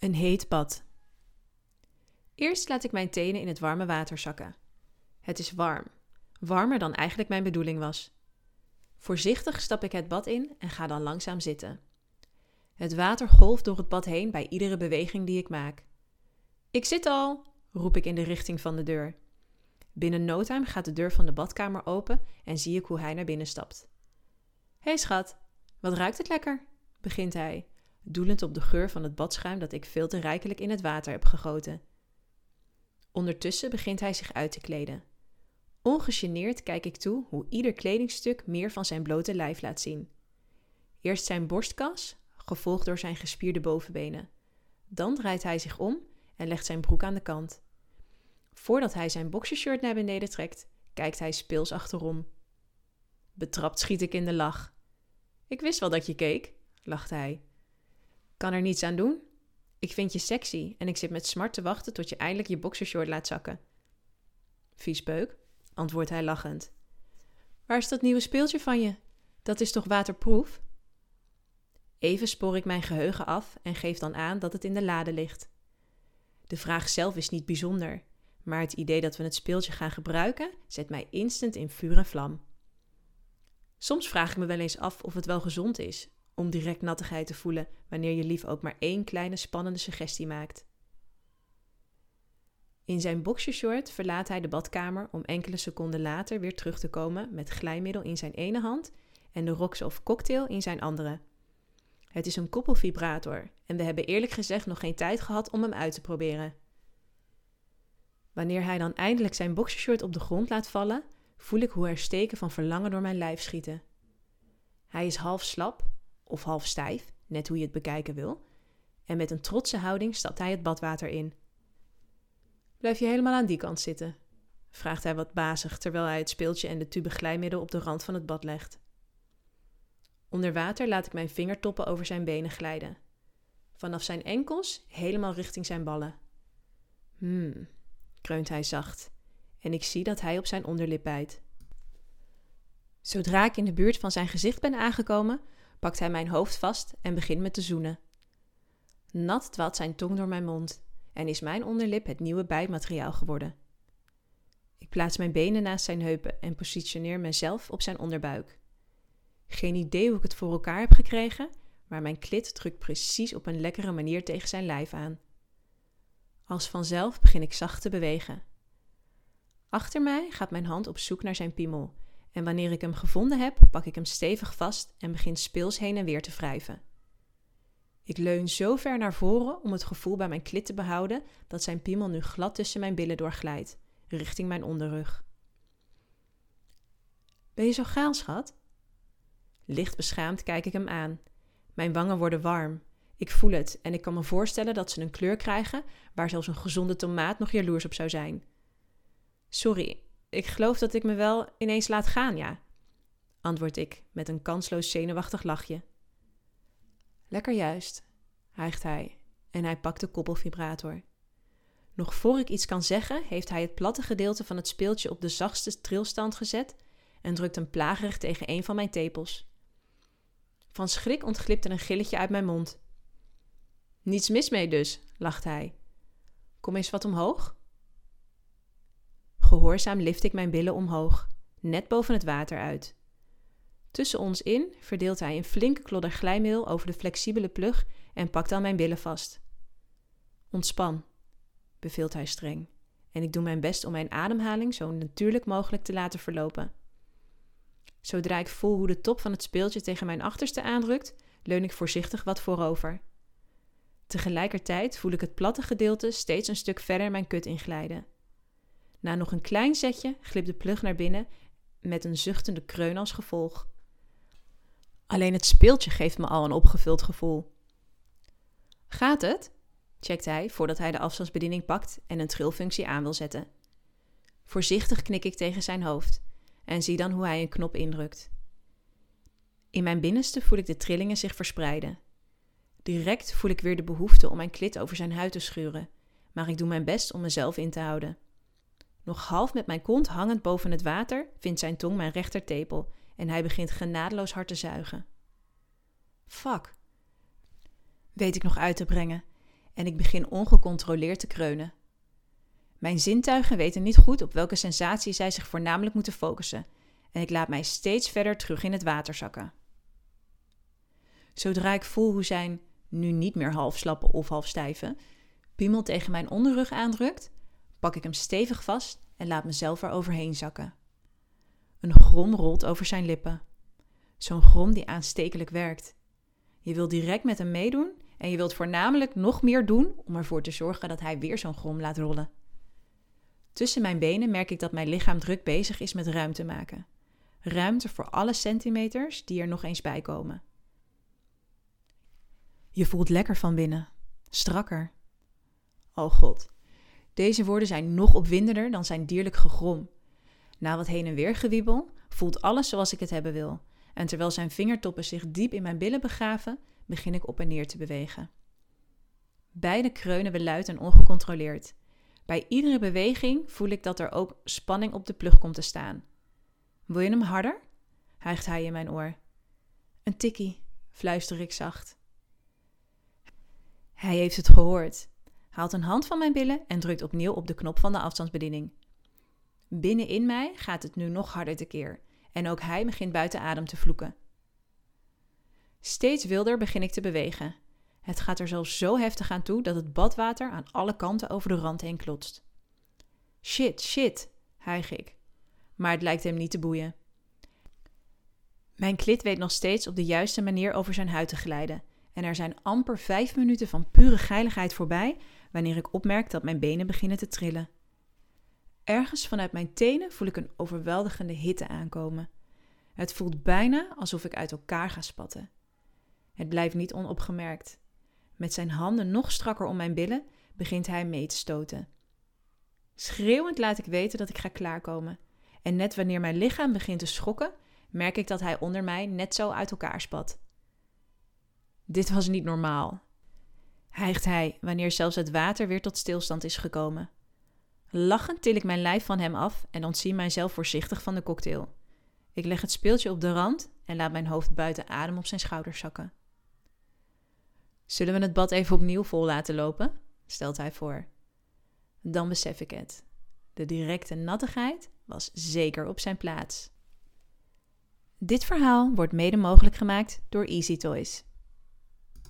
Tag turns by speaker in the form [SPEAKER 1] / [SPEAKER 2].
[SPEAKER 1] Een heet bad. Eerst laat ik mijn tenen in het warme water zakken. Het is warm, warmer dan eigenlijk mijn bedoeling was. Voorzichtig stap ik het bad in en ga dan langzaam zitten. Het water golft door het bad heen bij iedere beweging die ik maak. Ik zit al, roep ik in de richting van de deur. Binnen no time gaat de deur van de badkamer open en zie ik hoe hij naar binnen stapt. Hé hey schat, wat ruikt het lekker, begint hij, doelend op de geur van het badschuim dat ik veel te rijkelijk in het water heb gegoten. Ondertussen begint hij zich uit te kleden. Ongegeneerd kijk ik toe hoe ieder kledingstuk meer van zijn blote lijf laat zien. Eerst zijn borstkas, gevolgd door zijn gespierde bovenbenen. Dan draait hij zich om en legt zijn broek aan de kant. Voordat hij zijn boxershirt naar beneden trekt, kijkt hij speels achterom. Betrapt schiet ik in de lach. Ik wist wel dat je keek, lacht hij. Kan er niets aan doen. Ik vind je sexy en ik zit met smart te wachten tot je eindelijk je boxershort laat zakken. Viespeuk, antwoordt hij lachend. Waar is dat nieuwe speeltje van je? Dat is toch waterproof? Even spoor ik mijn geheugen af en geef dan aan dat het in de lade ligt. De vraag zelf is niet bijzonder, maar het idee dat we het speeltje gaan gebruiken zet mij instant in vuur en vlam. Soms vraag ik me wel eens af of het wel gezond is om direct nattigheid te voelen wanneer je lief ook maar één kleine spannende suggestie maakt. In zijn boxershort verlaat hij de badkamer om enkele seconden later weer terug te komen met glijmiddel in zijn ene hand en de Rox of cocktail in zijn andere. Het is een koppelvibrator en we hebben eerlijk gezegd nog geen tijd gehad om hem uit te proberen. Wanneer hij dan eindelijk zijn boxershort op de grond laat vallen, voel ik hoe er steken van verlangen door mijn lijf schieten. Hij is half slap, of half stijf, net hoe je het bekijken wil, en met een trotse houding stapt hij het badwater in. Blijf je helemaal aan die kant zitten? vraagt hij wat bazig terwijl hij het speeltje en de tube glijmiddel op de rand van het bad legt. Onder water laat ik mijn vingertoppen over zijn benen glijden. Vanaf zijn enkels helemaal richting zijn ballen. Hmm, kreunt hij zacht, en ik zie dat hij op zijn onderlip bijt. Zodra ik in de buurt van zijn gezicht ben aangekomen, pakt hij mijn hoofd vast en begint me te zoenen. Nat dwaalt zijn tong door mijn mond en is mijn onderlip het nieuwe bijtmateriaal geworden. Ik plaats mijn benen naast zijn heupen en positioneer mezelf op zijn onderbuik. Geen idee hoe ik het voor elkaar heb gekregen, maar mijn klit drukt precies op een lekkere manier tegen zijn lijf aan. Als vanzelf begin ik zacht te bewegen. Achter mij gaat mijn hand op zoek naar zijn piemel en wanneer ik hem gevonden heb, pak ik hem stevig vast en begin speels heen en weer te wrijven. Ik leun zo ver naar voren om het gevoel bij mijn klit te behouden dat zijn piemel nu glad tussen mijn billen doorglijdt, richting mijn onderrug. Ben je zo gaal, schat? Licht beschaamd kijk ik hem aan. Mijn wangen worden warm. Ik voel het en ik kan me voorstellen dat ze een kleur krijgen waar zelfs een gezonde tomaat nog jaloers op zou zijn. Sorry, ik geloof dat ik me wel ineens laat gaan, ja, antwoord ik met een kansloos zenuwachtig lachje. Lekker juist, hijgt hij en hij pakt de koppelvibrator. Nog voor ik iets kan zeggen, heeft hij het platte gedeelte van het speeltje op de zachtste trilstand gezet en drukt hem plagerig tegen een van mijn tepels. Van schrik ontglipt er een gilletje uit mijn mond. Niets mis mee dus, lacht hij. Kom eens wat omhoog. Gehoorzaam lift ik mijn billen omhoog, net boven het water uit. Tussen ons in verdeelt hij een flinke klodder glijmiddel over de flexibele plug en pakt dan mijn billen vast. Ontspan, beveelt hij streng, en ik doe mijn best om mijn ademhaling zo natuurlijk mogelijk te laten verlopen. Zodra ik voel hoe de top van het speeltje tegen mijn achterste aandrukt, leun ik voorzichtig wat voorover. Tegelijkertijd voel ik het platte gedeelte steeds een stuk verder mijn kut inglijden. Na nog een klein zetje glipt de plug naar binnen met een zuchtende kreun als gevolg. Alleen het speeltje geeft me al een opgevuld gevoel. Gaat het? checkt hij voordat hij de afstandsbediening pakt en een trilfunctie aan wil zetten. Voorzichtig knik ik tegen zijn hoofd en zie dan hoe hij een knop indrukt. In mijn binnenste voel ik de trillingen zich verspreiden. Direct voel ik weer de behoefte om mijn klit over zijn huid te schuren, maar ik doe mijn best om mezelf in te houden. Nog half met mijn kont hangend boven het water vindt zijn tong mijn rechtertepel en hij begint genadeloos hard te zuigen. Fuck. Weet ik nog uit te brengen. en ik begin ongecontroleerd te kreunen. Mijn zintuigen weten niet goed op welke sensatie zij zich voornamelijk moeten focussen en ik laat mij steeds verder terug in het water zakken. Zodra ik voel hoe zijn, nu niet meer half slappe of half stijve, piemel tegen mijn onderrug aandrukt, pak ik hem stevig vast en laat mezelf er overheen zakken. Een grom rolt over zijn lippen. Zo'n grom die aanstekelijk werkt. Je wilt direct met hem meedoen en je wilt voornamelijk nog meer doen om ervoor te zorgen dat hij weer zo'n grom laat rollen. Tussen mijn benen merk ik dat mijn lichaam druk bezig is met ruimte maken. Ruimte voor alle centimeters die er nog eens bij komen. Je voelt lekker van binnen, strakker. Oh god, deze woorden zijn nog opwindender dan zijn dierlijk gegrom. Na wat heen en weer gewiebel, voelt alles zoals ik het hebben wil. En terwijl zijn vingertoppen zich diep in mijn billen begraven, begin ik op en neer te bewegen. Beide kreunen we luid en ongecontroleerd. Bij iedere beweging voel ik dat er ook spanning op de plug komt te staan. Wil je hem harder? hijgt hij in mijn oor. Een tikkie, fluister ik zacht. Hij heeft het gehoord, haalt een hand van mijn billen en drukt opnieuw op de knop van de afstandsbediening. Binnenin mij gaat het nu nog harder tekeer en ook hij begint buiten adem te vloeken. Steeds wilder begin ik te bewegen. Het gaat er zelfs zo heftig aan toe dat het badwater aan alle kanten over de rand heen klotst. Shit, shit, hijg ik. Maar het lijkt hem niet te boeien. Mijn klit weet nog steeds op de juiste manier over zijn huid te glijden. En er zijn amper vijf minuten van pure geiligheid voorbij wanneer ik opmerk dat mijn benen beginnen te trillen. Ergens vanuit mijn tenen voel ik een overweldigende hitte aankomen. Het voelt bijna alsof ik uit elkaar ga spatten. Het blijft niet onopgemerkt. Met zijn handen nog strakker om mijn billen begint hij mee te stoten. Schreeuwend laat ik weten dat ik ga klaarkomen. En net wanneer mijn lichaam begint te schokken, merk ik dat hij onder mij net zo uit elkaar spat. Dit was niet normaal, hijgt hij wanneer zelfs het water weer tot stilstand is gekomen. Lachend til ik mijn lijf van hem af en ontzie mijzelf voorzichtig van de cocktail. Ik leg het speeltje op de rand en laat mijn hoofd buiten adem op zijn schouders zakken. Zullen we het bad even opnieuw vol laten lopen? stelt hij voor. Dan besef ik het. De directe nattigheid was zeker op zijn plaats. Dit verhaal wordt mede mogelijk gemaakt door Easy Toys.